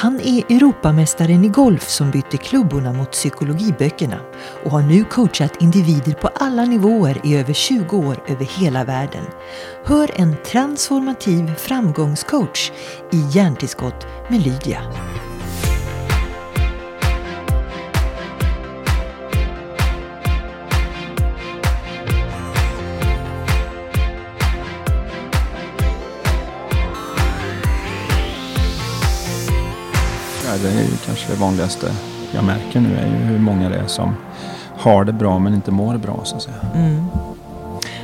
Han är Europamästaren i golf som bytte klubborna mot psykologiböckerna och har nu coachat individer på alla nivåer i över 20 år över hela världen. Hör en transformativ framgångscoach i Hjärntillskott med Lydia. Det är ju kanske det vanligaste jag märker nu är ju hur många det är som har det bra men inte mår bra så att säga. Mm.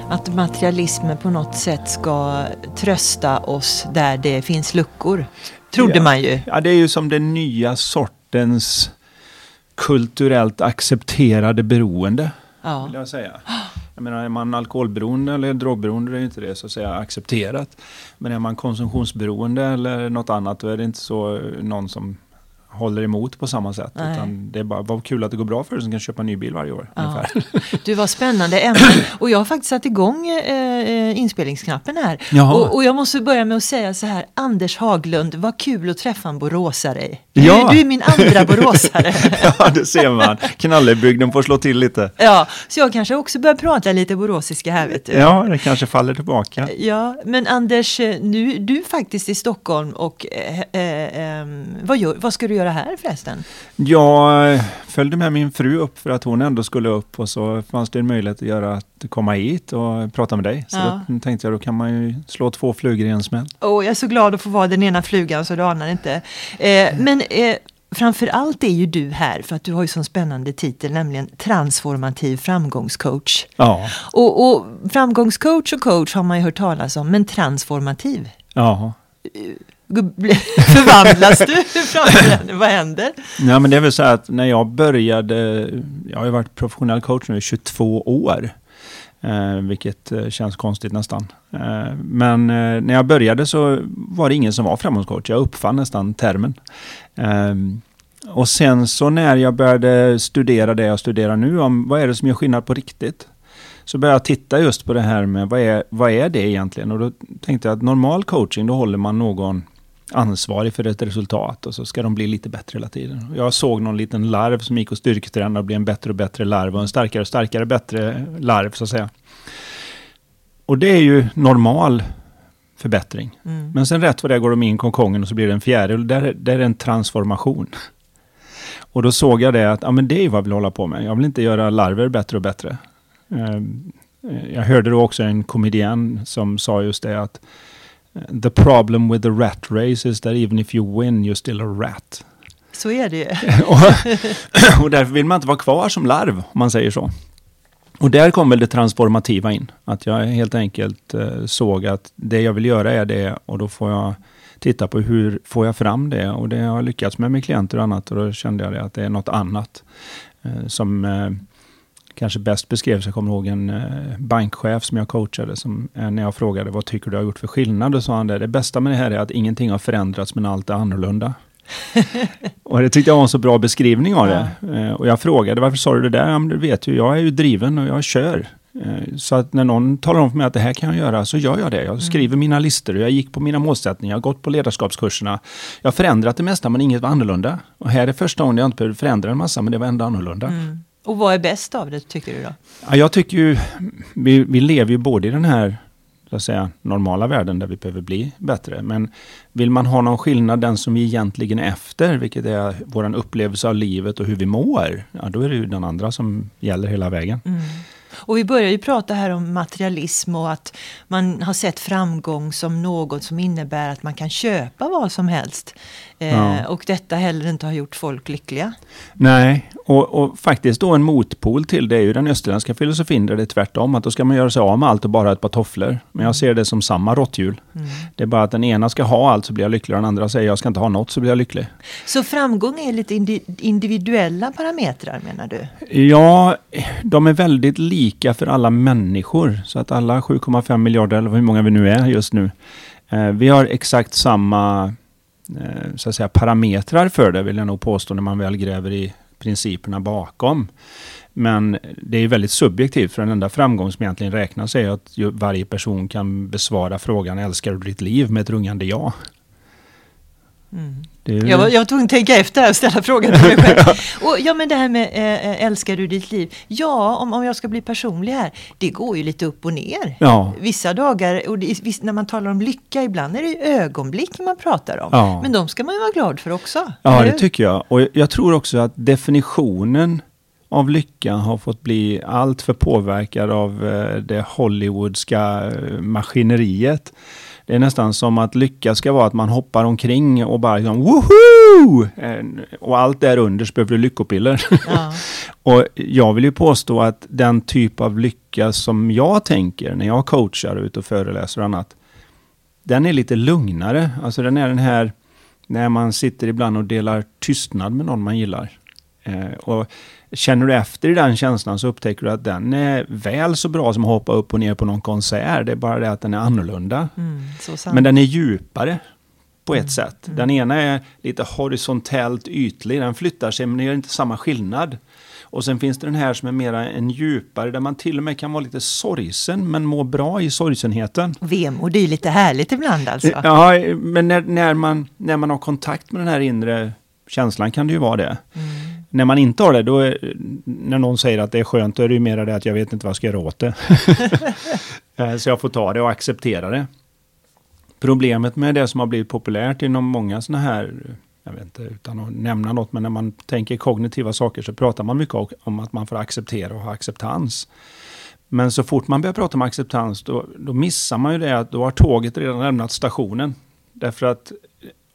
Att materialismen på något sätt ska trösta oss där det finns luckor. Trodde ja. man ju. Ja, det är ju som den nya sortens kulturellt accepterade beroende. Ja. Vill jag säga. Jag menar, är man alkoholberoende eller drogberoende är inte det så att säga accepterat. Men är man konsumtionsberoende eller något annat då är det inte så någon som håller emot på samma sätt. Utan det är bara, vad kul att det går bra för dig som kan köpa en ny bil varje år. Ja. Du var spännande ämnen. Och jag har faktiskt satt igång eh, inspelningsknappen här. Och, och, jag måste börja med att säga så här, Anders Haglund, vad kul att träffa en boråsare. Ja. du är min andra boråsare. ja, det ser man. Knallebygden får slå till lite. Ja, så jag kanske också börjar prata lite boråsiska här vet du. Ja, det kanske faller tillbaka. Ja, men Anders, nu du är faktiskt i Stockholm och eh, eh, vad, gör, vad ska du göra göra här förresten? Jag följde med min fru upp för att hon ändå skulle upp och så fanns det en möjlighet att göra att komma hit och prata med dig. Så ja. då tänkte jag då kan man ju slå två flugor i en smäll. Oh, jag är så glad att få vara den ena flugan så du anar inte. Eh, men eh, framför allt är ju du här för att du har ju sån spännande titel, nämligen transformativ framgångscoach. Ja. Och, och framgångscoach och coach har man ju hört talas om, men transformativ? Ja. Förvandlas du? Vad händer? Ja, men det är väl så att när jag började, jag har ju varit professionell coach nu i 22 år. Eh, vilket eh, känns konstigt nästan. Eh, men eh, när jag började så var det ingen som var framgångscoach. Jag uppfann nästan termen. Eh, och sen så när jag började studera det jag studerar nu, om vad är det som gör skillnad på riktigt? Så började jag titta just på det här med vad är, vad är det egentligen? Och då tänkte jag att normal coaching, då håller man någon ansvarig för ett resultat och så ska de bli lite bättre hela tiden. Jag såg någon liten larv som gick och styrketränade och blev en bättre och bättre larv och en starkare och starkare bättre larv så att säga. Och det är ju normal förbättring. Mm. Men sen rätt vad det går de in i konkongen och så blir det en fjäril. Där, där är en transformation. Och då såg jag det att ja, men det är vad jag vill hålla på med. Jag vill inte göra larver bättre och bättre. Ehm, jag hörde då också en komedian som sa just det att The problem with the rat race is that even if you win you're still a rat. Så är det ju. och, och därför vill man inte vara kvar som larv, om man säger så. Och där kom väl det transformativa in. Att jag helt enkelt eh, såg att det jag vill göra är det och då får jag titta på hur får jag fram det. Och det har jag lyckats med med klienter och annat och då kände jag att det är något annat eh, som eh, kanske bäst beskrevs, jag kommer ihåg en eh, bankchef som jag coachade, som eh, när jag frågade vad tycker du har gjort för skillnad, då sa han det, det bästa med det här är att ingenting har förändrats men allt är annorlunda. och det tyckte jag var en så bra beskrivning av det. Ja. Eh, och jag frågade, varför sa du det där? Ja, men du vet ju, jag är ju driven och jag kör. Så att när någon talar om för mig att det här kan jag göra, så gör jag det. Jag mm. skriver mina listor, jag gick på mina målsättningar, jag har gått på ledarskapskurserna. Jag har förändrat det mesta, men inget var annorlunda. Och här är första gången jag inte behövde förändra en massa, men det var ändå annorlunda. Mm. Och vad är bäst av det tycker du då? Ja, jag tycker ju, vi, vi lever ju både i den här så att säga, normala världen där vi behöver bli bättre. Men vill man ha någon skillnad, den som vi egentligen är efter, vilket är vår upplevelse av livet och hur vi mår, ja, då är det ju den andra som gäller hela vägen. Mm. Och vi börjar ju prata här om materialism och att man har sett framgång som något som innebär att man kan köpa vad som helst. Eh, ja. Och detta heller inte har gjort folk lyckliga. Nej, och, och, faktiskt då en motpol till det är ju den österländska filosofin där det är tvärtom. Att då ska man göra sig av med allt och bara ett par tofflor. Men jag ser det som samma råtthjul. Mm. Det är bara att den ena ska ha allt så blir jag lycklig och den andra säger jag ska inte ha något så blir jag lycklig. Så framgång är lite individuella parametrar menar du? Ja, de är väldigt lika för alla människor. Så att alla 7,5 miljarder, eller hur många vi nu är just nu, eh, vi har exakt samma Eh, så att säga, parametrar för det, vill jag nog påstå, när man väl gräver i principerna bakom. Men det är väldigt subjektivt, för den enda framgång som egentligen räknas är att varje person kan besvara frågan älskar du ditt liv med ett rungande ja. Mm. Ju... Jag, var, jag var tvungen att tänka efter och ställa frågan till mig själv. och, ja, men det här med äh, älskar du ditt liv? Ja, om, om jag ska bli personlig här, det går ju lite upp och ner. Ja. Vissa dagar, och det, när man talar om lycka, ibland är det ögonblick man pratar om. Ja. Men de ska man ju vara glad för också. Ja, det tycker jag. Och jag tror också att definitionen av lycka har fått bli allt för påverkad av eh, det Hollywoodska maskineriet. Det är nästan som att lycka ska vara att man hoppar omkring och bara liksom woho! Och allt där under så behöver du lyckopiller. Ja. och jag vill ju påstå att den typ av lycka som jag tänker när jag coachar ut och föreläser och annat, den är lite lugnare. Alltså den är den här när man sitter ibland och delar tystnad med någon man gillar. Eh, och känner du efter i den känslan så upptäcker du att den är väl så bra som att hoppa upp och ner på någon konsert. Det är bara det att den är annorlunda. Mm, Men den är djupare på ett mm, sätt. Mm. Den ena är lite horisontellt ytlig, den flyttar sig men det gör inte samma skillnad. Och sen finns det den här som är mera en djupare, där man till och med kan vara lite sorgsen, men må bra i sorgsenheten. Vemod, det är lite härligt ibland alltså. Ja, men när, när, man, när man har kontakt med den här inre känslan kan det ju vara det. Mm. När man inte har det, då är, när någon säger att det är skönt, då är det ju mer det att jag vet inte vad jag ska göra åt det. Eh, så jag får ta det och acceptera det. Problemet med det som har blivit populärt inom många sådana här, jag vet inte utan att nämna något, men när man tänker kognitiva saker så pratar man mycket om att man får acceptera och ha acceptans. Men så fort man börjar prata om acceptans, då, då missar man ju det att då har tåget redan lämnat stationen. Därför att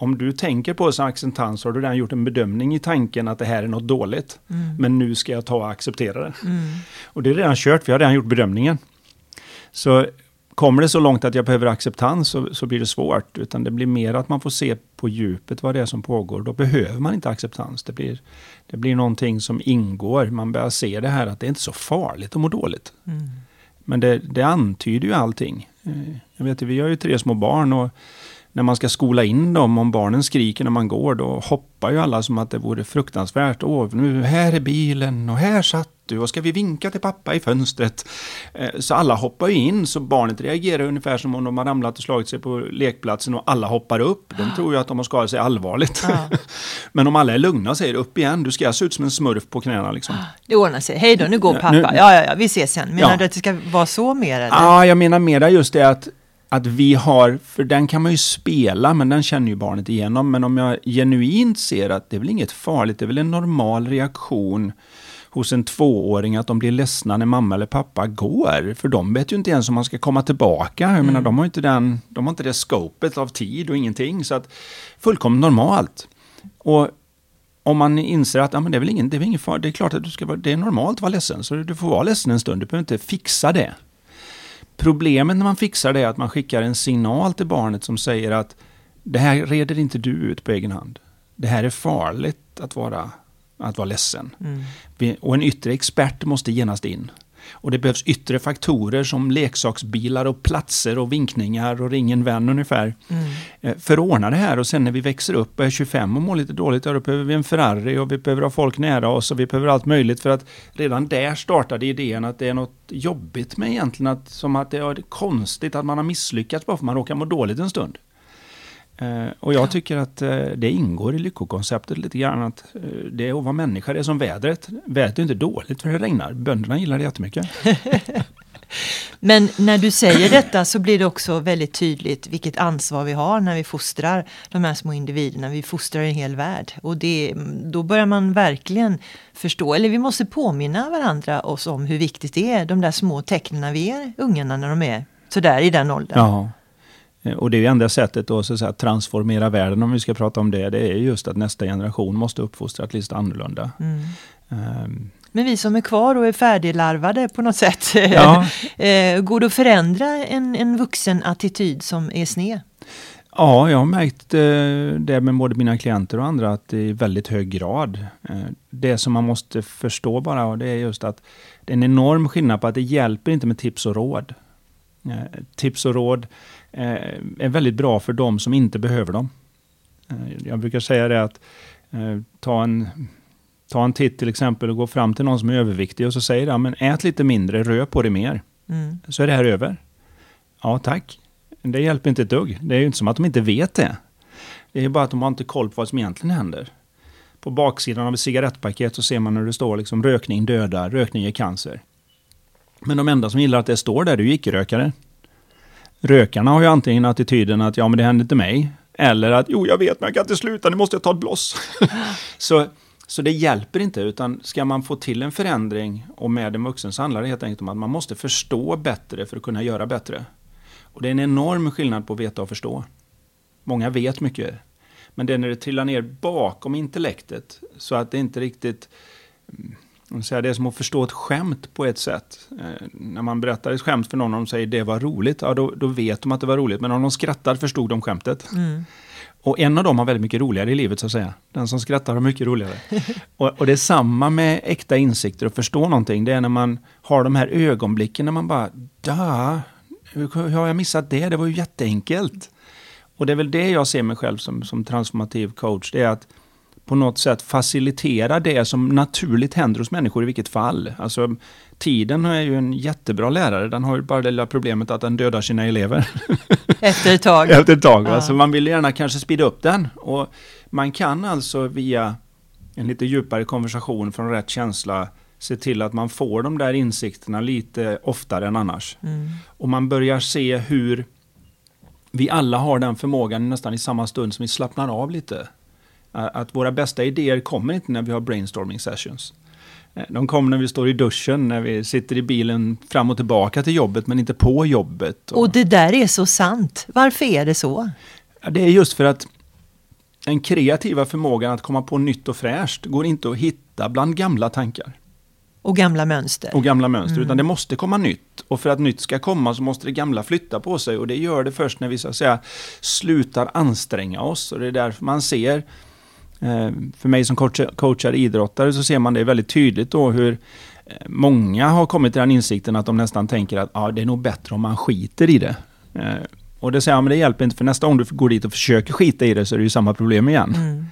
om du tänker på som acceptans har du redan gjort en bedömning i tanken att det här är något dåligt. Mm. Men nu ska jag ta och acceptera det. Mm. Och det är redan kört, vi har redan gjort bedömningen. Så kommer det så långt att jag behöver acceptans så, så, blir det svårt. Utan det blir mer att man får se på djupet vad det är som pågår. Då behöver man inte acceptans. Det blir, det blir någonting som ingår. Man börjar se det här att det är inte så farligt att må dåligt. Mm. Men det, det antyder ju allting. Eh, jag vet, vi har ju tre små barn och när man ska skola in dem, om barnen skriker när man går, då hoppar ju alla som att det vore fruktansvärt. Åh, nu här är bilen och här satt du och ska vi vinka till pappa i fönstret? Eh, så alla hoppar ju in, så barnet reagerar ungefär som om de har ramlat och slagit sig på lekplatsen och alla hoppar upp. De tror ju att de har skadat sig allvarligt. Ja. Men om alla är lugna och säger upp igen, du ska se ut som en smurf på knäna liksom. Det ordnar sig. Hej då, nu går pappa. Ja, ja, ja, vi ses sen. Menar ja. du att det ska vara så mer? Eller? Ja, jag menar mera just det att att vi har, för den kan man ju spela, men den känner ju barnet igenom. Men om jag genuint ser att det är väl inget farligt, det är väl en normal reaktion hos en tvååring att de blir ledsna när mamma eller pappa går. För de vet ju inte ens om man ska komma tillbaka. Jag mm. menar, de har inte, den, de har inte det scopet av tid och ingenting. Så att fullkomligt normalt. Och om man inser att ja, men det är väl ingen, det är ingen fara, det är klart att du ska vara, det är normalt att vara ledsen. Så du får vara ledsen en stund, du behöver inte fixa det. Problemet när man fixar det är att man skickar en signal till barnet som säger att det här reder inte du ut på egen hand. Det här är farligt att vara, att vara ledsen. Mm. Och en yttre expert måste genast in. Och det behövs yttre faktorer som leksaksbilar och platser och vinkningar och ring en vän ungefär. Mm. Eh, för att ordna det här och sen när vi växer upp och är 25 och mår lite dåligt, då behöver vi en Ferrari och vi behöver ha folk nära oss och vi behöver allt möjligt för att redan där startade idén att det är något jobbigt med egentligen att, som att det är konstigt att man har misslyckats bara för att man råkar må dåligt en stund. Eh, och jag tycker att eh, det ingår i lyckokonceptet lite grann att eh, det är att vara människa, det är som vädret. Vädret är inte dåligt för det regnar, bönderna gillar det jättemycket. Men när du säger detta så blir det också väldigt tydligt vilket ansvar vi har när vi fostrar de här små individerna. Vi fostrar en hel värld. Och det, då börjar man verkligen förstå, eller vi måste påminna varandra oss om hur viktigt det är, de där små tecknen vi ger ungarna när de är sådär i den åldern. Ja. Eh, och det är ju enda sättet att, så att säga, transformera världen, om vi ska prata om det, det är just att nästa generation måste uppfostras lite annorlunda. Mm. Um. Men vi som är kvar och är färdiglarvade på något sätt, ja. Eh, går det att förändra en, en vuxen attityd som är sned? Ja, jag har märkt eh, det med både mina klienter och andra att i väldigt hög grad. Det som man måste förstå bara, det är just att det är en enorm skillnad på att det hjälper inte med tips och råd. Tips och råd är väldigt bra för de som inte behöver dem. Eh, jag brukar säga det att eh, ta en, ta en titt till exempel och gå fram till någon som är överviktig och så säger han, men ät lite mindre, rör på dig mer. Mm. Så är det här över. Ja, tack. Det hjälper inte ett dugg. Det är ju inte som att de inte vet det. Det är bara att de har inte koll på vad som egentligen händer. På baksidan av ett cigarettpaket så ser man när det står liksom rökning dödar, rökning ger cancer. Men de enda som gillar att det står där, det är ju icke-rökare. Rökarna har ju antingen attityden att ja men det händer inte mig. Eller att jo jag vet men jag kan inte sluta, nu måste jag ta ett bloss. så, så det hjälper inte utan ska man få till en förändring och med en vuxen så handlar det helt enkelt om att man måste förstå bättre för att kunna göra bättre. Och det är en enorm skillnad på att veta och förstå. Många vet mycket. Men det är när det trillar ner bakom intellektet så att det inte riktigt mm, säga, det är som att förstå ett skämt på ett sätt. Eh, när man berättar ett skämt för någon och de säger det var roligt, ja, då, då vet de att det var roligt. Men om de skrattar förstod de skämtet. Mm. Och en av dem har väldigt mycket roligare i livet så att säga. Den som skrattar har mycket roligare. och, och, det är samma med äkta insikter och förstå någonting. Det är när man har de här ögonblicken när man bara, da, hur har jag missat det? Det var ju jätteenkelt. Och det är väl det jag ser mig själv som, som transformativ coach. Det är att på något sätt facilitera det som naturligt händer hos människor i vilket fall. Alltså, tiden är ju en jättebra lärare. Den har ju bara det lilla problemet att den dödar sina elever. Efter ett tag. Efter ett tag. Ja. Så man vill gärna kanske speeda upp den. Och man kan alltså via en lite djupare konversation från rätt känsla se till att man får de där insikterna lite oftare än annars. Mm. Och man börjar se hur vi alla har den förmågan nästan i samma stund som vi slappnar av lite. Att våra bästa idéer kommer inte när vi har brainstorming sessions. Eh, de kommer när vi står i duschen, när vi sitter i bilen fram och tillbaka till jobbet men inte på jobbet. Och, och det där är så sant. Varför är det så? Det är just för att den kreativa förmågan att komma på nytt och fräscht går inte att hitta bland gamla tankar. Och gamla mönster. Och gamla mönster, mm. utan det måste komma nytt. Och för att nytt ska komma så måste det gamla flytta på sig och det gör det först när vi så att säga slutar anstränga oss. Och det är därför man ser Eh, för mig som coachar idrottare så ser man det väldigt tydligt då hur eh, många har kommit till den insikten att de nästan tänker att ah, det är nog bättre om man skiter i det. Eh, och det säger jag, men det hjälper inte för nästa gång du går dit och försöker skita i det så är det ju samma problem igen. Mm.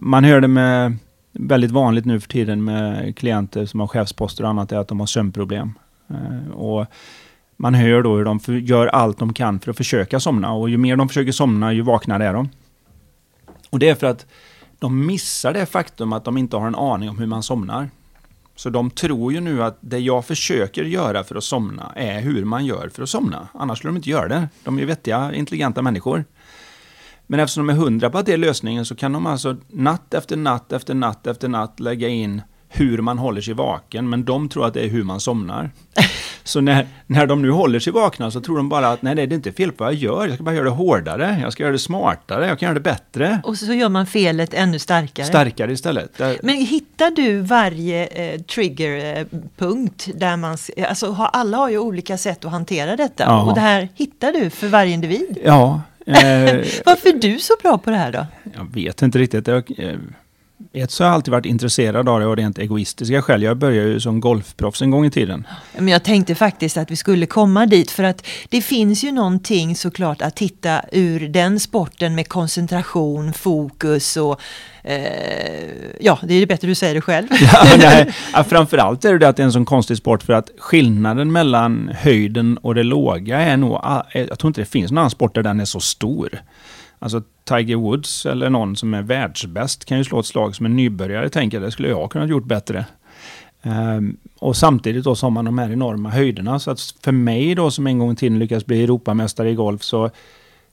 Man hör det med väldigt vanligt nu för tiden med klienter som har chefsposter och annat är att de har sömnproblem. Och man hör då hur de gör allt de kan för att försöka somna och ju mer de försöker somna ju vaknare är de. Och det är för att de missar det faktum att de inte har en aning om hur man somnar. Så de tror ju nu att det jag försöker göra för att somna är hur man gör för att somna. Annars skulle de inte göra det. De är vettiga, intelligenta människor. Men eftersom de är hundra på att det är lösningen så kan de alltså natt efter natt efter natt efter natt lägga in hur man håller sig vaken, men de tror att det är hur man somnar. Så när, när de nu håller sig vakna så tror de bara att nej, det är inte fel på vad jag gör, jag ska bara göra det hårdare, jag ska göra det smartare, jag kan göra det bättre. Och så gör man felet ännu starkare. Starkare istället. Men hittar du varje eh, triggerpunkt där man, alltså alla har ju olika sätt att hantera detta ja. och det här hittar du för varje individ? Ja. Eh, Varför är du så bra på det här då? Jag vet inte riktigt. Jag, eh, ett så har jag alltid varit intresserad av det av rent egoistiska skäl. Jag började ju som golfproffs en gång i tiden. Men jag tänkte faktiskt att vi skulle komma dit för att det finns ju någonting såklart att titta ur den sporten med koncentration, fokus och eh, ja, det är bättre du säger det själv. ja, nej, framförallt är det att det är en sån konstig sport för att skillnaden mellan höjden och det låga är nog, jag tror inte det finns någon annan sport där den är så stor. Alltså Tiger Woods eller någon som är världsbäst kan ju slå ett slag som en nybörjare tänker det skulle jag kunnat gjort bättre. Um, och samtidigt då så har man de här enorma höjderna. Så att för mig då som en gång i tiden lyckades bli Europamästare i golf så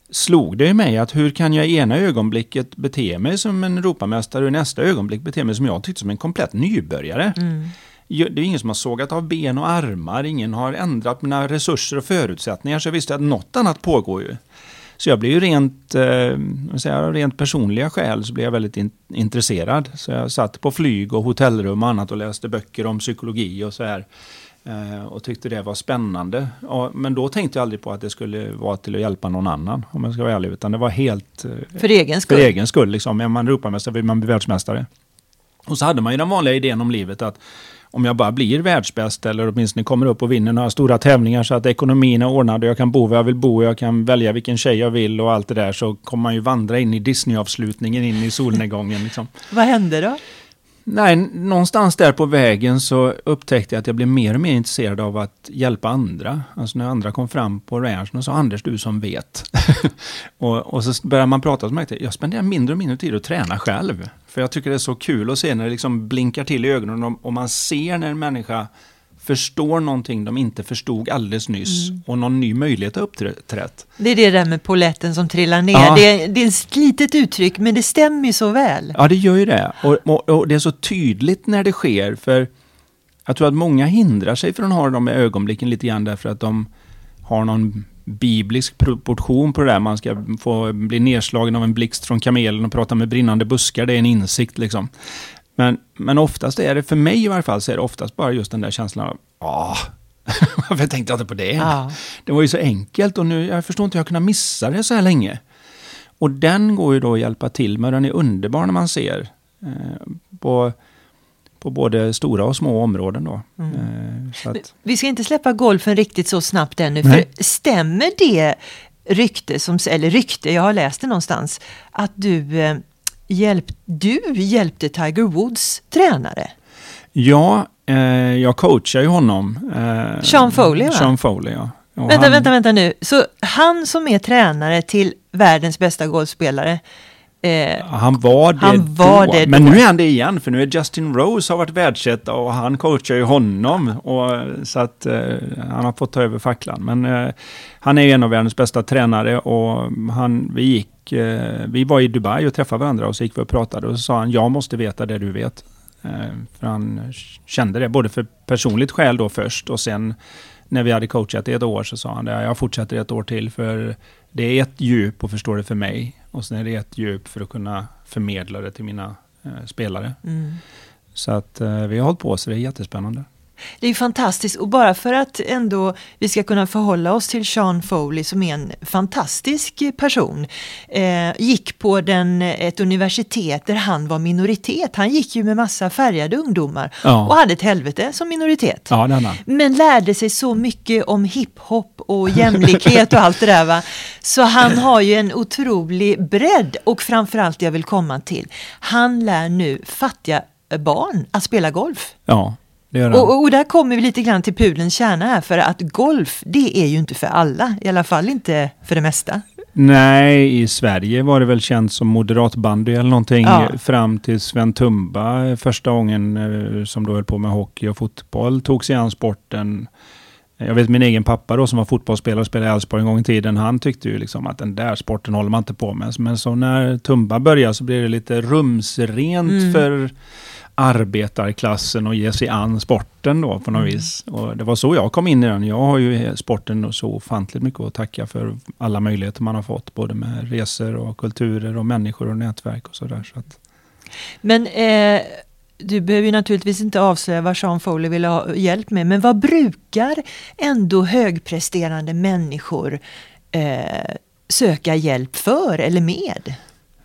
slog det mig att hur kan jag i ena ögonblicket bete mig som en Europamästare och i nästa ögonblick bete mig som jag tyckte som en komplett nybörjare. Mm. Det är ingen som har sågat av ben och armar, ingen har ändrat mina resurser och förutsättningar så jag visste att något annat pågår ju. Så jag blev ju rent, eh, säga, rent personliga skäl så blev jag väldigt in, intresserad. Så jag satt på flyg och hotellrum och annat och läste böcker om psykologi och så här. Eh, och tyckte det var spännande. Men då tänkte jag aldrig på att det skulle vara till att hjälpa någon annan, om jag ska vara ärlig. Utan det var helt... Eh, för egen skull? För egen skull. Liksom. Är man Europamästare vill man bli världsmästare. Och så hade man ju den vanliga idén om livet att om jag bara blir världsbäst eller åtminstone kommer upp och vinner några stora tävlingar så att ekonomin är ordnad och jag kan bo var jag vill bo och jag kan välja vilken tjej jag vill och allt det där så kommer man ju vandra in i Disney-avslutningen in i solnedgången. Liksom. Vad hände då? Nej, någonstans där på vägen så upptäckte jag att jag blev mer och mer intresserad av att hjälpa andra. Alltså när andra kom fram på ranchen och sa Anders, du som vet. och, och, så började man prata och så märkte jag, jag spenderar mindre och mindre tid att träna själv. För jag tycker det är så kul att se när det liksom blinkar till i ögonen och, och man ser när en människa förstår någonting de inte förstod alldeles nyss mm. och någon ny möjlighet har uppträtt. Det är det där med poletten som trillar ner. Ja. Det, är, det är ett litet uttryck men det stämmer ju så väl. Ja, det gör ju det. Och, och, och, det är så tydligt när det sker. För jag tror att många hindrar sig från att ha de ögonblicken lite grann därför att de har någon biblisk proportion på det där. Man ska få bli nedslagen av en blixt från kamelen och prata med brinnande buskar. Det är en insikt liksom. Men, men oftast är det, för mig i varje fall, så är det oftast bara just den där känslan av, ah, varför tänkte jag inte på det? Ja. Det var ju så enkelt och nu, jag förstår inte hur jag kunnat missa det så här länge. Och den går ju då att hjälpa till med, den är underbar när man ser eh, på, på både stora och små områden. Då. Mm. Eh, att... Vi ska inte släppa golfen riktigt så snabbt ännu, Nej. för stämmer det rykte, som, eller rykte, jag har läst det någonstans, att du eh, hjälp, du hjälpte Tiger Woods tränare. Ja, eh, jag coachar ju honom. Eh, Sean Foley va? Sean Foley, ja. Och vänta, han... vänta, vänta nu. Så han som är tränare till världens bästa golfspelare, Eh, han var det han var då. Det Men nu är han det igen, för nu är Justin Rose har varit världsetta och han coachar ju honom. Och, så att eh, han har fått ta över facklan. Men eh, han är en av världens bästa tränare och han, vi gick, eh, vi var i Dubai och träffade varandra och så gick vi och pratade och så sa han, jag måste veta det du vet. Eh, för han kände det, både för personligt skäl då först och sen när vi hade coachat i ett år så sa han det, jag fortsätter ett år till för det är ett djup att förstå det för mig och sen är det ett djup för att kunna förmedla det till mina eh, spelare. Mm. Så att eh, vi har hållit på så det är jättespännande. Det är fantastiskt och bara för att ändå vi ska kunna förhålla oss till Sean Foley som är en fantastisk person. Eh, gick på den, ett universitet där han var minoritet. Han gick ju med massa färgade ungdomar ja. och hade ett helvete som minoritet. Ja, Men lärde sig så mycket om hiphop och jämlikhet och allt det där. Va? Så han har ju en otrolig bredd och framförallt jag vill komma till. Han lär nu fattiga barn att spela golf. Ja. Och, och, där kommer vi lite grann till pudlens kärna här, för att golf, det är ju inte för alla, i alla fall inte för det mesta. Nej, i Sverige var det väl känt som moderatbandy eller någonting ja. fram till Sven Tumba första gången eh, som då höll på med hockey och fotboll tog sig an sporten. Jag vet min egen pappa då som var fotbollsspelare och spelade i Elfsborg en gång i tiden. Han tyckte ju liksom att den där sporten håller man inte på med. Men så när Tumba började så blev det lite rumsrent mm. för arbetarklassen och ge sig an sporten då på något mm. vis. Och det var så jag kom in i den. Jag har ju sporten så ofantligt mycket att tacka för alla möjligheter man har fått, både med resor och kulturer och människor och nätverk och sådär. Så att... Men eh, du behöver ju naturligtvis inte avslöja vad Sean Foley vill ha hjälp med, men vad brukar ändå högpresterande människor eh, söka hjälp för eller med?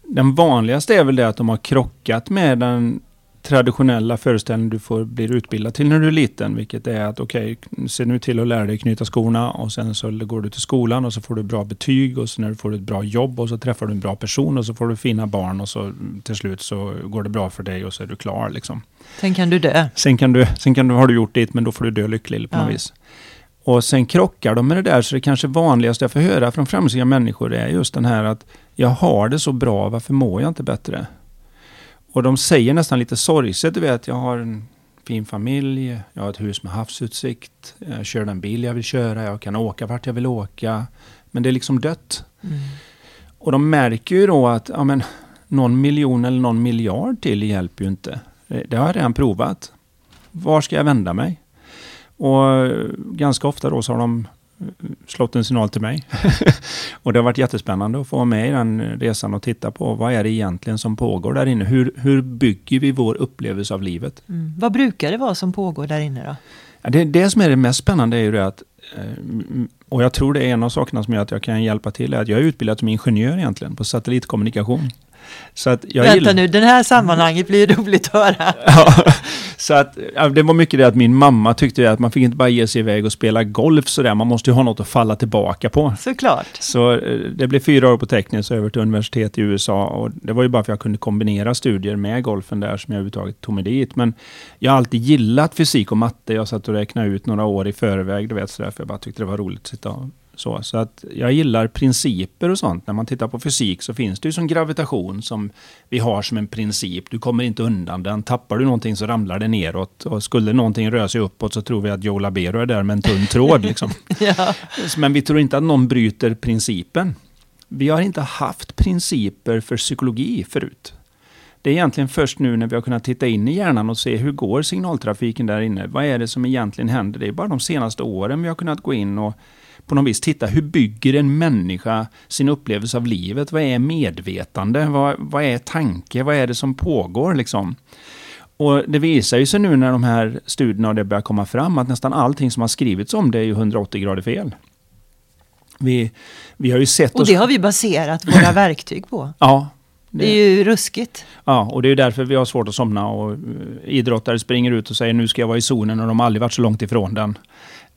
Den vanligaste är väl det att de har krockat med den traditionella föreställning du får blir utbildad till när du är liten. Vilket är att okej, okay, se nu till att lära dig knyta skorna och sen så går du till skolan och så får du bra betyg och sen när du får ett bra jobb och så träffar du en bra person och så får du fina barn och så till slut så går det bra för dig och så är du klar. Liksom. Sen kan du dö. Sen, kan du, sen kan du, har du gjort ditt men då får du dö lycklig på ja. något vis. Och sen krockar de med det där så det kanske vanligaste jag får höra från framgångsrika människor är just den här att jag har det så bra, varför mår jag inte bättre? Och de säger nästan lite sorgset, du vet, jag har en fin familj, jag har ett hus med havsutsikt, jag kör den bil jag vill köra, jag kan åka vart jag vill åka. Men det är liksom dött. Mm. Och de märker ju då att ja, men, någon miljon eller någon miljard till hjälper ju inte. Det har jag redan provat. Var ska jag vända mig? Och ganska ofta då så har de slått en signal till mig. och det har varit jättespännande att få vara med i den resan och titta på vad är det egentligen som pågår där inne? Hur, hur bygger vi vår upplevelse av livet? Mm. Vad brukar det vara som pågår där inne då? Ja, det, det som är det mest spännande är ju det att, eh, och jag tror det är en av sakerna som gör att jag kan hjälpa till, är att jag är utbildad som ingenjör egentligen på satellitkommunikation. Så att jag Vänta gillar... nu, det här sammanhanget blir roligt att höra. ja, Så att, det var mycket det att min mamma tyckte att man fick inte bara ge sig iväg och spela golf sådär. Man måste ju ha något att falla tillbaka på. Såklart. Så eh, det blev fyra år på tekniskt över till universitet i USA. Och det var ju bara för att jag kunde kombinera studier med golfen där som jag överhuvudtaget tog mig dit. Men jag har alltid gillat fysik och matte. Jag satt och räknade ut några år i förväg, du vet sådär, för jag bara tyckte det var roligt att sitta och så, så att jag gillar principer och sånt. När man tittar på fysik så finns det ju som gravitation som vi har som en princip. Du kommer inte undan den. Tappar du någonting så ramlar det neråt. Och skulle någonting röra sig uppåt så tror vi att Joe Labero är där med en tunn tråd. Liksom. Ja. Men vi tror inte att någon bryter principen. Vi har inte haft principer för psykologi förut. Det är egentligen först nu när vi har kunnat titta in i hjärnan och se hur går signaltrafiken där inne. Vad är det som egentligen händer? Det är bara de senaste åren vi har kunnat gå in och på något vis titta, hur bygger en människa sin upplevelse av livet? Vad är medvetande? Vad, vad är tanke? Vad är det som pågår liksom? Och det visar ju sig nu när de här studierna och det börjar komma fram att nästan allting som har skrivits om det är ju 180 grader fel. Vi, vi har ju sett Och det har vi baserat våra verktyg på. Ja. Det är ju ruskigt. Ja, och det är därför vi har svårt att somna och eh, idrottare springer ut och säger nu ska jag vara i zonen och de har aldrig varit så långt ifrån den.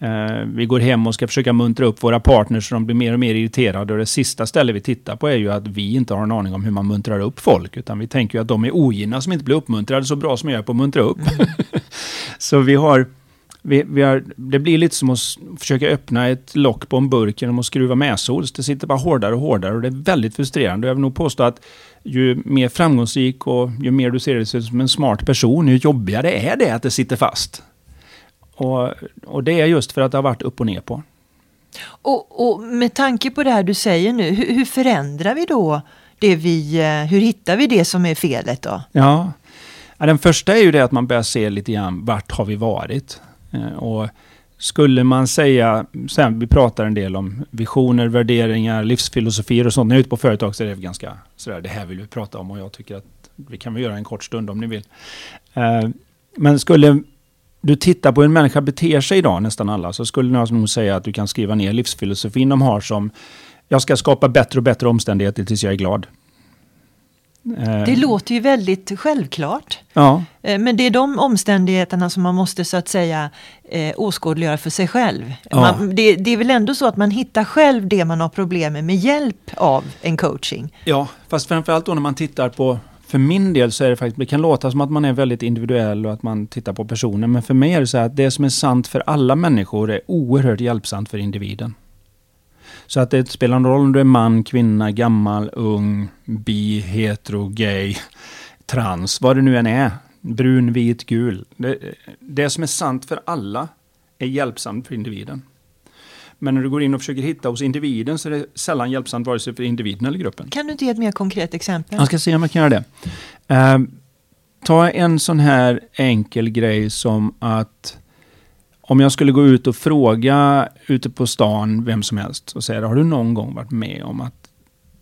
Eh, vi går hem och ska försöka muntra upp våra partners så de blir mer och mer irriterade. Och det sista stället vi tittar på är ju att vi inte har en aning om hur man muntrar upp folk. Utan vi tänker ju att de är ogina som inte blir uppmuntrade så bra som jag är på att muntra upp. Mm. så vi har, vi, vi har... Det blir lite som att försöka öppna ett lock på en burk genom att skruva mäsols. Det sitter bara hårdare och hårdare och det är väldigt frustrerande. Jag vill nog påstå att ju mer framgångsrik och ju mer du ser dig som en smart person, ju jobbigare är det att det sitter fast. Och, och det är just för att det har varit upp och ner på. Och, och med tanke på det här du säger nu, hur, hur, förändrar vi då det vi, eh, hur hittar vi det som är felet då? Ja, den första är ju det att man börjar se lite grann vart har vi varit? Eh, och skulle man säga, sen vi pratar en del om visioner, värderingar, livsfilosofier och sånt. När jag är ute på företag så är det ganska sådär, det här vill vi prata om och jag tycker att vi kan väl göra en kort stund om ni vill. Eh, men skulle du tittar på hur en människa beter sig idag, nästan alla, så skulle jag nog säga att du kan skriva ner livsfilosofin de har som jag ska skapa bättre och bättre omständigheter tills jag är glad. Det eh. låter ju väldigt självklart. Ja. Eh, men det är de omständigheterna som man måste så att säga eh, åskådliggöra för sig själv. Ja. Man, det, det, är väl ändå så att man hittar själv det man har problem med med hjälp av en coaching. Ja, fast framförallt då när man tittar på för min del så är det faktiskt, det kan låta som att man är väldigt individuell och att man tittar på personen. Men för mig är det så att det som är sant för alla människor är oerhört hjälpsamt för individen. Så att det spelar någon roll om du är man, kvinna, gammal, ung, bi, hetero, gay, trans, vad det nu än är. Brun, vit, gul. Det, det som är sant för alla är hjälpsamt för individen. Men när du går in och försöker hitta hos individen så är det sällan hjälpsamt vare sig för individen eller gruppen. Kan du inte ge ett mer konkret exempel? Jag ska se om jag kan göra det. Uh, ta en sån här enkel grej som att om jag skulle gå ut och fråga ute på stan vem som helst och säga har du någon gång varit med om att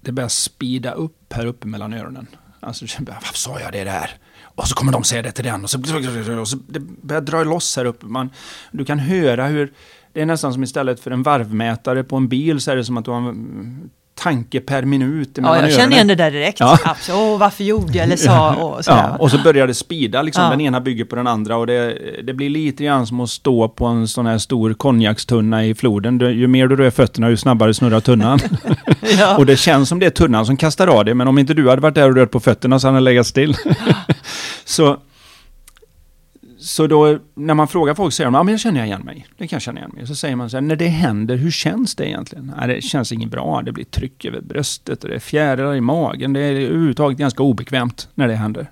det börjar spida upp här uppe mellan öronen? Alltså, varför sa jag det där? Och så kommer de säga det till den och så, och så det börjar dra loss här uppe. Man, du kan höra hur det är nästan som istället för en varvmätare på en bil så är det som att du har en tanke per minut. Ja, jag känner igen det där direkt. Ja. Åh, varför gjorde jag eller sa och sådär. Ja, och så börjar det spida, liksom. Ja. den ena bygger på den andra och det, det blir lite grann som att stå på en sån här stor konjakstunna i floden. Ju mer du rör fötterna, ju snabbare snurrar tunnan. ja. och det känns som det är tunnan som kastar av dig, men om inte du hade varit där och rört på fötterna så hade den legat still. så så då när man frågar folk säger de, ja men jag känner igen mig. Det kan jag känna igen mig. Så säger man så här, när det händer, hur känns det egentligen? Ja, det känns inget bra, det blir tryck över bröstet och det är fjärilar i magen. Det är överhuvudtaget ganska obekvämt när det händer.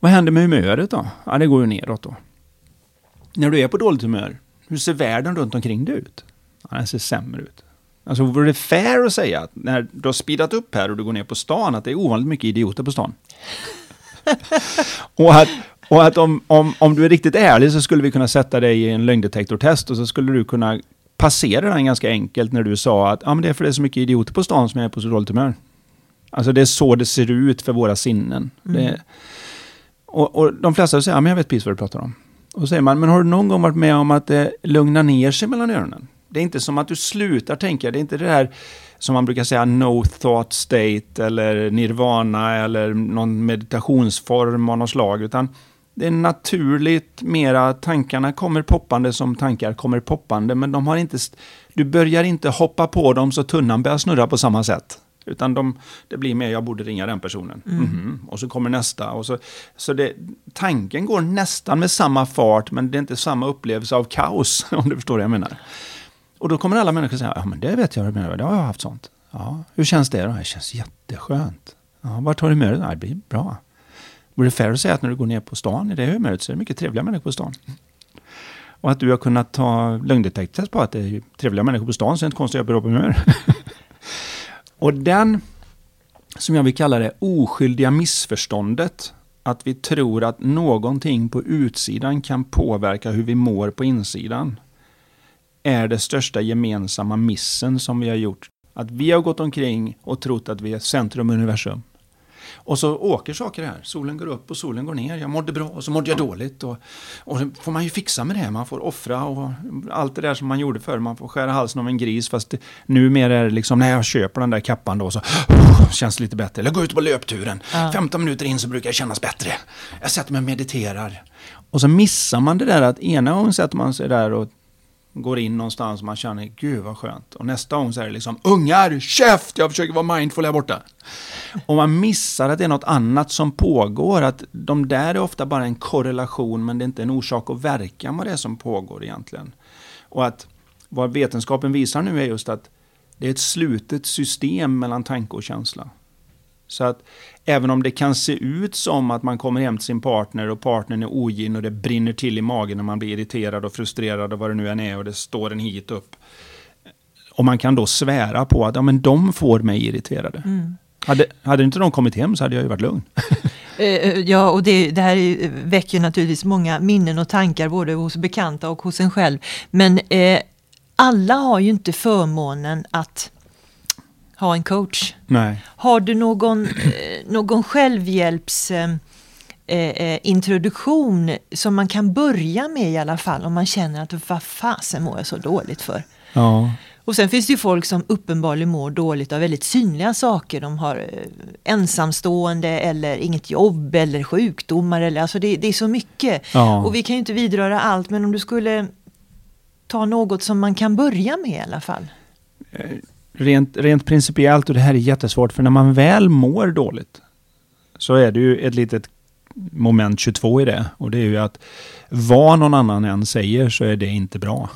Vad händer med humöret då? Ja, det går ju neråt då. När du är på dåligt humör, hur ser världen runt omkring dig ut? Ja, den ser sämre ut. Alltså vore det fair att säga att när du har speedat upp här och du går ner på stan, att det är ovanligt mycket idioter på stan? och att och att om, om, om du är riktigt ärlig så skulle vi kunna sätta dig i en lögndetektortest och så skulle du kunna passera den ganska enkelt när du sa att ah, men det är för det är så mycket idioter på stan som jag är på så dåligt humör. Alltså det är så det ser ut för våra sinnen. Mm. Det, och, och, de flesta säger, ja men jag vet precis vad du pratar om. Och så säger man, men har du någon gång varit med om att det lugnar ner sig mellan öronen? Det är inte som att du slutar tänka, det är inte det här som man brukar säga no thought state eller nirvana eller någon meditationsform av något slag, utan det är naturligt mera, tankarna kommer poppande som tankar kommer poppande, men de har inte, du börjar inte hoppa på dem så tunnan börjar snurra på samma sätt. Utan de, det blir mer, jag borde ringa den personen. Mm. Mm -hmm. Och så kommer nästa. Och så, så det, tanken går nästan med samma fart, men det är inte samma upplevelse av kaos, om du förstår vad jag menar. Och då kommer alla människor säga, ja men det vet jag vad du menar, det har jag haft sånt. Ja, hur känns det då? Det känns jätteskönt. Ja, vart har du med det? Det blir bra. Vore det fair att säga att när du går ner på stan i det humöret så är det mycket trevliga människor på stan. Och att du har kunnat ta lögndetektortest på att det är trevliga människor på stan så är det inte konstigt att jag är på humör. och den, som jag vill kalla det, oskyldiga missförståndet, att vi tror att någonting på utsidan kan påverka hur vi mår på insidan, är det största gemensamma missen som vi har gjort. Att vi har gått omkring och trott att vi är centrum universum. Och så åker saker här. Solen går upp och solen går ner. Jag mådde bra och så mådde jag dåligt. Och, och så får man ju fixa med det. Man får offra och allt det där som man gjorde förr. Man får skära halsen av en gris. Fast det, numera är det liksom när jag köper den där kappan då så oh, känns det lite bättre. Eller går ut på löpturen. Ja. 15 minuter in så brukar det kännas bättre. Jag sätter mig och mediterar. Och så missar man det där att ena gången sätter man sig där och går in någonstans och man känner, gud vad skönt. Och nästa gång så är det liksom, ungar, käft, jag försöker vara mindful här borta. Och man missar att det är något annat som pågår, att de där är ofta bara en korrelation, men det är inte en orsak och verkan vad det är som pågår egentligen. Och att vad vetenskapen visar nu är just att det är ett slutet system mellan tanke och känsla. Så att även om det kan se ut som att man kommer hem till sin partner och partnern är ogin och det brinner till i magen när man blir irriterad och frustrerad och vad det nu än är och det står en hit upp. Och man kan då svära på att ja, men de får mig irriterade. Mm. Hade, hade inte de kommit hem så hade jag ju varit lugn. Eh, eh, ja, och det, det här väcker naturligtvis många minnen och tankar både hos bekanta och hos en själv. Men eh, alla har ju inte förmånen att ha en coach. Nej. Har du någon, eh, någon självhjälpsintroduktion eh, eh, som man kan börja med i alla fall om man känner att vad fasen mår jag så dåligt för? Ja. Och sen finns det ju folk som uppenbarligen mår dåligt av väldigt synliga saker. De har ensamstående eller inget jobb eller sjukdomar. Eller, alltså det, det är så mycket. Ja. Och vi kan ju inte vidröra allt men om du skulle ta något som man kan börja med i alla fall rent, rent principiellt, och det här är jättesvårt, för när man väl mår dåligt så är det ju ett litet moment 22 i det. Och det är ju att vad någon annan än säger så är det inte bra.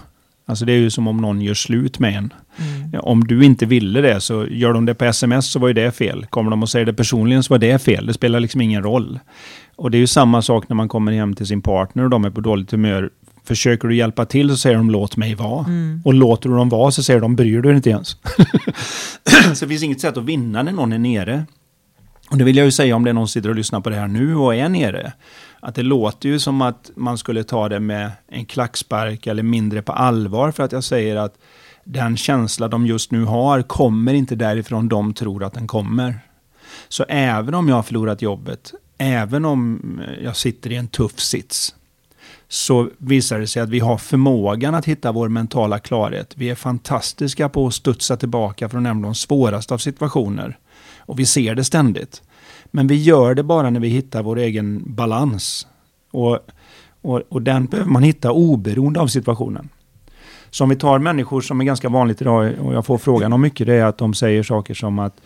Alltså det är ju som om någon gör slut med en. Mm. Om du inte ville det så gör de det på sms så var ju det fel. Kommer de och säger det personligen så var det fel. Det spelar liksom ingen roll. Och det är ju samma sak när man kommer hem till sin partner och de är på dåligt humör. Försöker du hjälpa till så säger de låt mig vara. Mm. Och låter du dem vara så säger de bryr du inte ens. så det finns inget sätt att vinna när någon är nere. Och det vill jag ju säga om det är någon som sitter och lyssnar på det här nu och är nere. Att det låter ju som att man skulle ta det med en klackspark eller mindre på allvar för att jag säger att den känsla de just nu har kommer inte därifrån de tror att den kommer. Så även om jag har förlorat jobbet, även om jag sitter i en tuff sits, så visar det sig att vi har förmågan att hitta vår mentala klarhet. Vi är fantastiska på att studsa tillbaka från de svåraste av situationer. Och vi ser det ständigt. Men vi gör det bara när vi hittar vår egen balans. Och, och, och den behöver man hitta oberoende av situationen. Så om vi tar människor som är ganska vanligt idag, och jag får frågan om mycket, det är att de säger saker som att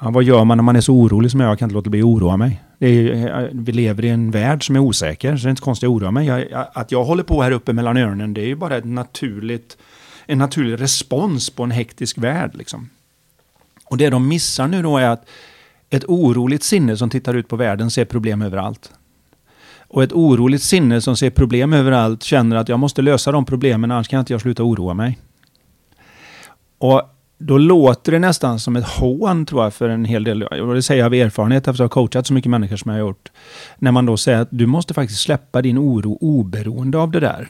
Ja, vad gör man när man är så orolig som jag? Jag kan inte låta bli att oroa mig. Är, eh, vi lever i en värld som är osäker, så det är inte konstigt att oroa mig. Jag, att jag håller på här uppe mellan öronen, det är ju bara ett naturligt, en naturlig respons på en hektisk värld. Liksom. Och det de missar nu då är att ett oroligt sinne som tittar ut på världen ser problem överallt. Och ett oroligt sinne som ser problem överallt känner att jag måste lösa de problemen, annars kan jag inte jag sluta oroa mig. Och då låter det nästan som ett hån tror jag för en hel del, och det säger jag av erfarenhet efter att ha coachat så mycket människor som jag har gjort. När man då säger att du måste faktiskt släppa din oro oberoende av det där.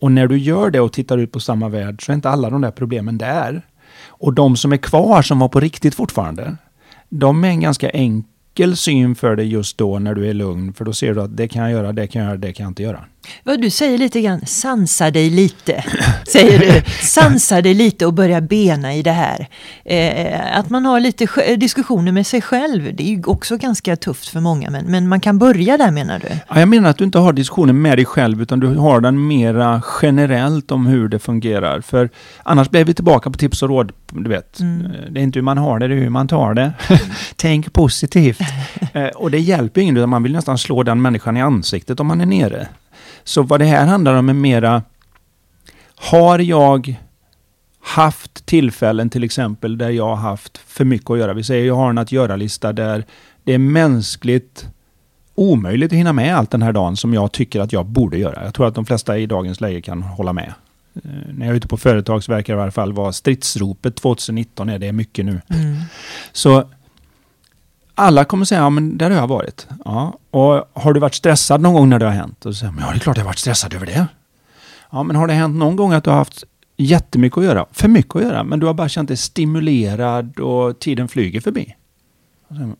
Och när du gör det och tittar ut på samma värld så är inte alla de där problemen där. Och de som är kvar, som var på riktigt fortfarande, de är en ganska enkel syn för dig just då när du är lugn. För då ser du att det kan jag göra, det kan jag göra, det kan jag inte göra. Vad du säger lite grann, sansa dig lite, säger du. Sansa dig lite och börja bena i det här. Eh, att man har lite diskussioner med sig själv, det är ju också ganska tufft för många, men, men man kan börja där menar du? Ja, jag menar att du inte har diskussioner med dig själv, utan du har den mera generellt om hur det fungerar. För annars blir vi tillbaka på tips och råd, du vet. Mm. Det är inte hur man har det, det är hur man tar det. Tänk positivt. eh, och det hjälper ingen, utan man vill nästan slå den människan i ansiktet om man är nere. Så vad det här handlar om är mera, har jag haft tillfällen till exempel där jag har haft för mycket att göra. Vi säger jag har en att göra-lista där det är mänskligt omöjligt att hinna med allt den här dagen som jag tycker att jag borde göra. Jag tror att de flesta i dagens läge kan hålla med. Eh, när jag är ute på företag så verkar det i alla fall vara stridsropet 2019 är det mycket nu. Mm. Så alla kommer säga, ja men där har jag varit. Ja. Och har du varit stressad någon gång när det har hänt? Och så säger ja det är klart jag har varit stressad över det. Ja, men har det hänt någon gång att du har haft jättemycket att göra? För mycket att göra, men du har bara känt dig stimulerad och tiden flyger förbi?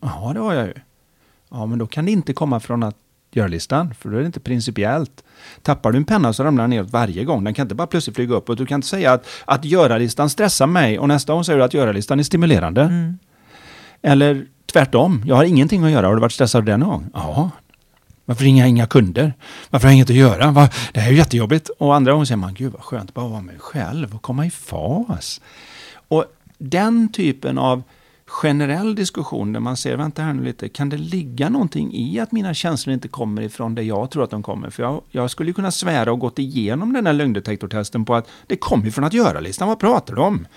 Ja, det har jag ju. Ja, men då kan det inte komma från att göra-listan, för då är det inte principiellt. Tappar du en penna så ramlar den ner varje gång. Den kan inte bara plötsligt flyga upp och du kan inte säga att, att göra-listan stressar mig och nästa gång säger du att göra-listan är stimulerande. Mm. Eller Tvärtom, jag har ingenting att göra. Har du varit stressad den gång? Ja. Varför ringer jag inga kunder? Varför har jag inget att göra? Va? Det här är ju jättejobbigt. Och andra gånger säger man, gud vad skönt att bara vara med själv och komma i fas. Och den typen av generell diskussion där man ser, vänta här nu lite, kan det ligga någonting i att mina känslor inte kommer ifrån det jag tror att de kommer? För jag, jag skulle kunna svära och gått igenom den här lögndetektortesten på att det kommer från att göra-listan, vad pratar du om?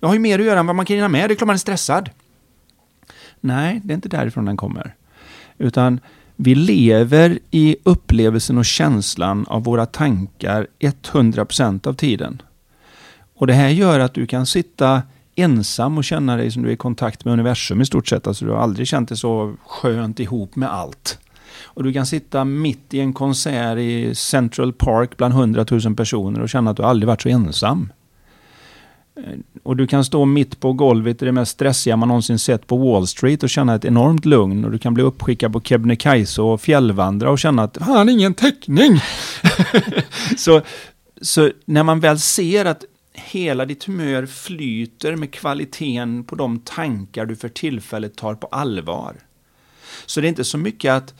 Jag har ju mer att göra än vad man kan hinna med, det är klart man är stressad. Nej, det är inte därifrån den kommer. Utan vi lever i upplevelsen och känslan av våra tankar 100% av tiden. Och det här gör att du kan sitta ensam och känna dig som du är i kontakt med universum i stort sett. Alltså du har aldrig känt dig så skönt ihop med allt. Och du kan sitta mitt i en konsert i Central Park bland 100 000 personer och känna att du aldrig varit så ensam. Eh, och du kan stå mitt på golvet i det mest stressiga man någonsin sett på Wall Street och känna ett enormt lugn. Och du kan bli uppskickad på Kebnekaise och fjällvandra och känna att han ingen täckning. så, så när man väl ser att hela ditt humör flyter med kvaliteten på de tankar du för tillfället tar på allvar. Så det är inte så mycket att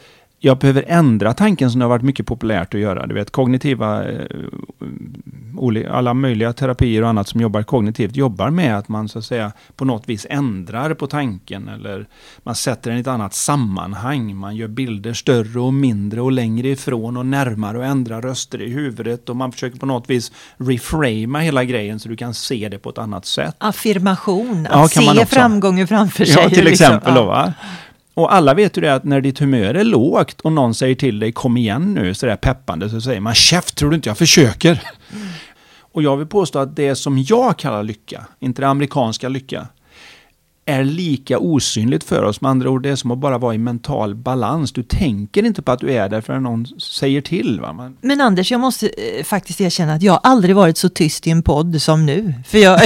jag behöver ändra tanken som det har varit mycket populärt att göra. Du vet kognitiva, eh, alla möjliga terapier och annat som jobbar kognitivt jobbar med att man så att säga på något vis ändrar på tanken eller man sätter den i ett annat sammanhang. Man gör bilder större och mindre och längre ifrån och närmare och ändrar röster i huvudet och man försöker på något vis reframa hela grejen så du kan se det på ett annat sätt. Affirmation, att ja, se framgången framför sig. Ja, till liksom. exempel. Då, va? Och alla vet ju det att när ditt humör är lågt och någon säger till dig kom igen nu sådär peppande så säger man käft tror du inte jag försöker. Mm. Och jag vill påstå att det som jag kallar lycka, inte det amerikanska lycka, är lika osynligt för oss. Med andra ord, det är som att bara vara i mental balans. Du tänker inte på att du är där förrän någon säger till. Va? Man... Men Anders, jag måste eh, faktiskt erkänna att jag aldrig varit så tyst i en podd som nu. För jag,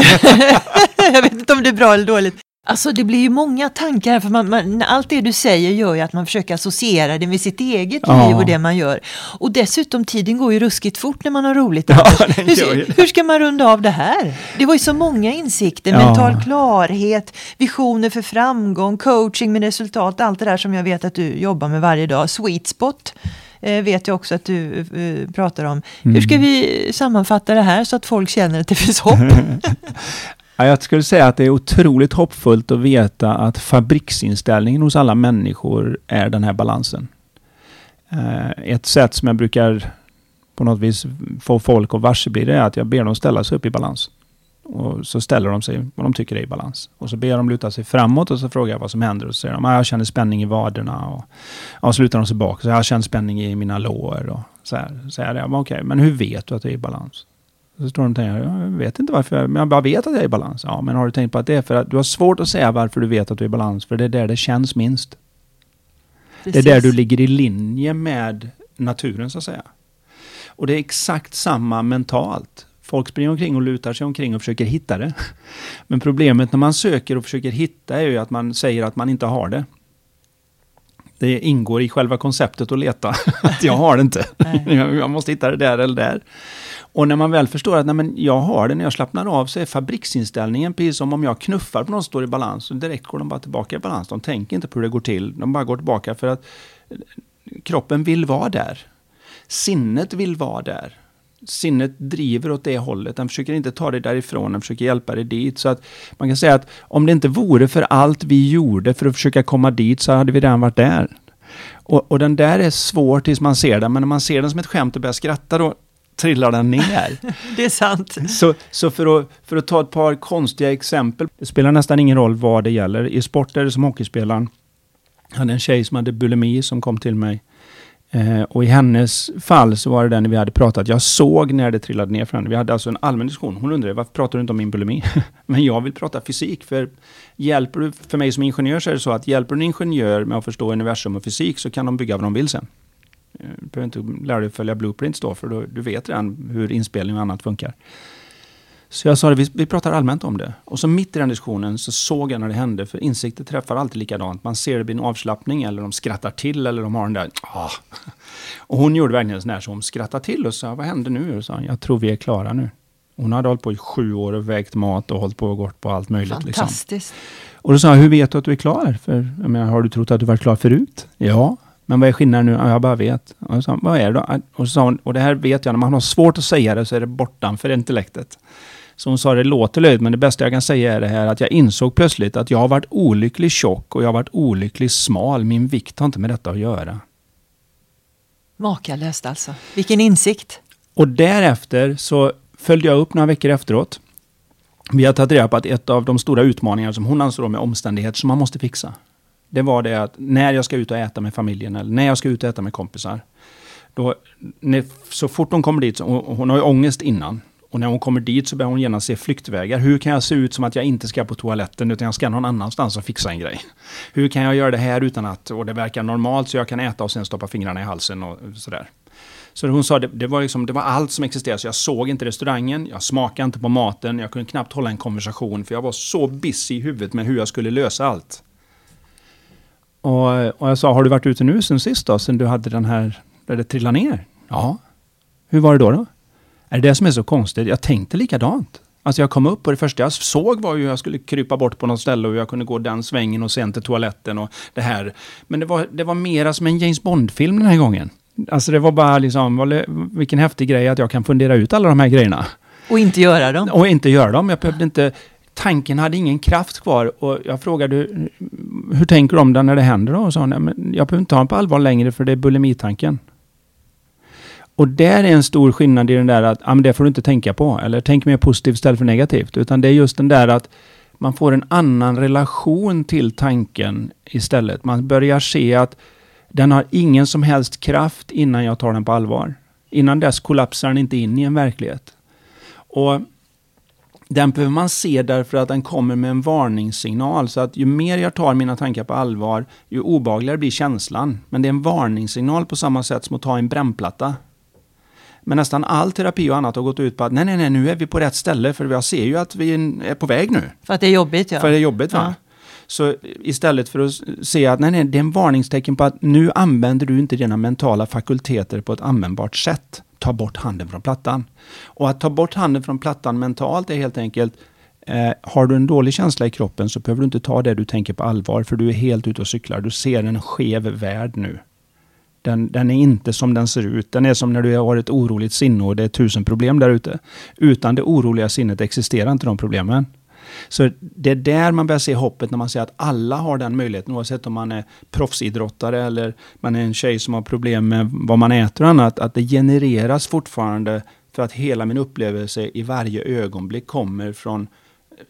jag vet inte om det är bra eller dåligt. Alltså det blir ju många tankar, för man, man, allt det du säger gör ju att man försöker associera det med sitt eget ja. liv och det man gör. Och dessutom, tiden går ju ruskigt fort när man har roligt. Ja, hur, hur, ska man runda av det här? Det var ju så många insikter, ja. mental klarhet, visioner för framgång, coaching med resultat, allt det där som jag vet att du jobbar med varje dag. Sweet spot eh, vet jag också att du eh, pratar om. Mm. Hur ska mm. vi sammanfatta det här så att folk känner att det finns hopp? Ja, jag skulle säga att det är otroligt hoppfullt att veta att fabriksinställningen hos alla människor är den här balansen. Eh, ett sätt som jag brukar på något vis få folk att varsebli det är att jag ber dem ställa sig upp i balans. Och så ställer de sig vad de tycker är i balans. Och så ber jag dem luta sig framåt och så frågar jag vad som händer. Och så säger de att ah, jag känner spänning i vaderna. Och, och så lutar de sig bak. Så ah, jag känner spänning i mina lår. Och så här. Så säger jag, okej, men hur vet du att det är i balans? Så står de och tänker, jag vet inte varför, men jag bara vet att jag är i balans. Ja, men har du tänkt på att det är för att du har svårt att säga varför du vet att du är i balans, för det är där det känns minst. Precis. Det är där du ligger i linje med naturen, så att säga. Och det är exakt samma mentalt. Folk springer omkring och lutar sig omkring och försöker hitta det. Men problemet när man söker och försöker hitta är ju att man säger att man inte har det. Det ingår i själva konceptet att leta. att jag har det inte. jag måste hitta det där eller där. Och när man väl förstår att nej, men jag har det, när jag slappnar av så är fabriksinställningen precis som om jag knuffar på någon som står i balans. Och direkt går de bara tillbaka i balans. De tänker inte på hur det går till. De bara går tillbaka för att eh, kroppen vill vara där. Sinnet vill vara där. Sinnet driver åt det hållet. Den försöker inte ta dig därifrån, den försöker hjälpa dig dit. Så att man kan säga att om det inte vore för allt vi gjorde för att försöka komma dit så hade vi redan varit där. Och, och den där är svår tills man ser den, men när man ser den som ett skämt och börjar skratta då trillar den ner. det är sant. Så, så för, att, för att ta ett par konstiga exempel, det spelar nästan ingen roll vad det gäller. I sport är det som hockeyspelaren. Jag hade en tjej som hade bulimi som kom till mig Eh, och i hennes fall så var det den vi hade pratat. Jag såg när det trillade ner för henne. Vi hade alltså en allmän diskussion. Hon undrade varför pratar du inte om min bulimi? Men jag vill prata fysik. För hjälper du, för mig som ingenjör så är det så att hjälper du en ingenjör med att förstå universum och fysik så kan de bygga vad de vill sen. Du behöver inte lära dig att följa blueprints då, för då, du vet redan hur inspelning och annat funkar. Så jag sa det, vi, vi pratar allmänt om det. Och så mitt i den diskussionen så såg jag när det hände, för insikter träffar alltid likadant. Man ser det blir en avslappning, eller de skrattar till, eller de har den där ah. Och hon gjorde verkligen sån här, så hon skrattade till och sa, vad händer nu? Och sa, jag tror vi är klara nu. Hon hade hållit på i sju år och vägt mat och hållit på och gått på allt möjligt. Liksom. Fantastiskt. Liksom. Och då sa jag, hur vet du att du är klar? För, jag menar, har du trott att du var klar förut? Ja. Men vad är skillnaden nu? Ja, jag bara vet. Och jag sa, vad är det då? Och, så sa hon, och det här vet jag, när man har svårt att säga det så är det bortanför intellektet. Så hon sa, det låter löjligt, men det bästa jag kan säga är det här att jag insåg plötsligt att jag har varit olyckligt tjock och jag har varit olyckligt smal. Min vikt har inte med detta att göra. Makalöst alltså. Vilken insikt. Och därefter så följde jag upp några veckor efteråt. Vi har tagit reda på att ett av de stora utmaningarna som hon ansåg med omständigheter som man måste fixa. Det var det att när jag ska ut och äta med familjen eller när jag ska ut och äta med kompisar. Då, när, så fort hon kommer dit, så, hon har ju ångest innan. Och när hon kommer dit så börjar hon genast se flyktvägar. Hur kan jag se ut som att jag inte ska på toaletten utan jag ska någon annanstans och fixa en grej? Hur kan jag göra det här utan att, och det verkar normalt så jag kan äta och sen stoppa fingrarna i halsen och sådär. Så hon sa det, det, var liksom, det var allt som existerade. Så jag såg inte restaurangen, jag smakade inte på maten, jag kunde knappt hålla en konversation för jag var så busy i huvudet med hur jag skulle lösa allt. Och, och jag sa, har du varit ute nu sen sist då? Sen du hade den här, där det trillade ner? Ja. Hur var det då? då? Är det det som är så konstigt? Jag tänkte likadant. Alltså jag kom upp och det första jag såg var ju hur jag skulle krypa bort på något ställe och jag kunde gå den svängen och sen till toaletten och det här. Men det var, det var mera som en James Bond-film den här gången. Alltså det var bara liksom, vilken häftig grej att jag kan fundera ut alla de här grejerna. Och inte göra dem. Och inte göra dem. Jag behövde inte, tanken hade ingen kraft kvar och jag frågade hur tänker du om det när det händer då? Och sa, nej, men jag behöver inte ta den på allvar längre för det är bulimitanken. Och där är en stor skillnad i den där att, ja men det får du inte tänka på. Eller tänk mer positivt istället för negativt. Utan det är just den där att man får en annan relation till tanken istället. Man börjar se att den har ingen som helst kraft innan jag tar den på allvar. Innan dess kollapsar den inte in i en verklighet. Och den behöver man se därför att den kommer med en varningssignal. Så att ju mer jag tar mina tankar på allvar, ju obagligare blir känslan. Men det är en varningssignal på samma sätt som att ta en brännplatta. Men nästan all terapi och annat har gått ut på att nej, nej, nej, nu är vi på rätt ställe för jag ser ju att vi är på väg nu. För att det är jobbigt ja. För det är jobbigt va. Ja. Så istället för att se att nej, nej, det är en varningstecken på att nu använder du inte dina mentala fakulteter på ett användbart sätt. Ta bort handen från plattan. Och att ta bort handen från plattan mentalt är helt enkelt Eh, har du en dålig känsla i kroppen så behöver du inte ta det du tänker på allvar, för du är helt ute och cyklar. Du ser en skev värld nu. Den, den, är inte som den ser ut. Den är som när du har ett oroligt sinne och det är tusen problem där ute. Utan det oroliga sinnet existerar inte de problemen. Så det är där man börjar se hoppet när man ser att alla har den möjligheten, oavsett om man är proffsidrottare eller man är en tjej som har problem med vad man äter och annat, att det genereras fortfarande för att hela min upplevelse i varje ögonblick kommer från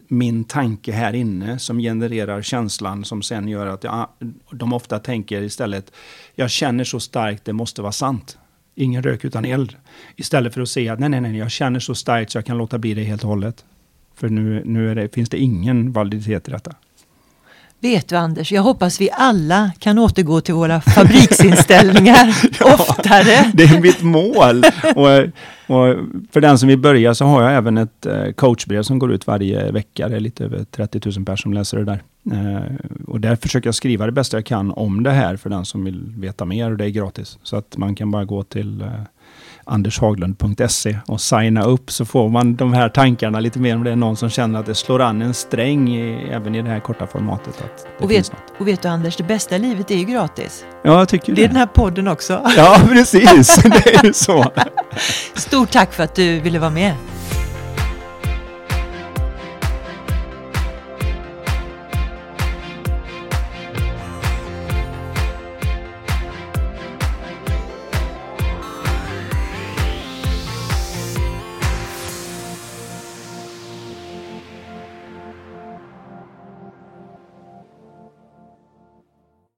min tanke här inne som genererar känslan som sen gör att jag, de ofta tänker istället, jag känner så starkt, det måste vara sant. Ingen rök utan eld. Istället för att säga att nej, nej, nej, jag känner så starkt så jag kan låta bli det helt och hållet. För nu, nu det, finns det ingen validitet i detta. Vet du Anders, jag hoppas vi alla kan återgå till våra fabriksinställningar ja, oftare. Det är mitt mål. Och, och, för den som vill börja så har jag även ett eh, coachbrev som går ut varje vecka. Det är lite över 30 000 personer som läser det där. Eh, och där försöker jag skriva det bästa jag kan om det här för den som vill veta mer och det är gratis. Så att man kan bara gå till eh, andershaglund.se och signa upp så får man de här tankarna lite mer om det är någon som känner att det slår an en sträng i, även i det här korta formatet. Och, vet, och vet du Anders, det bästa livet är ju gratis. Ja, jag tycker det. Det är den här podden också. Ja, precis. det är ju så. Stort tack för att du ville vara med.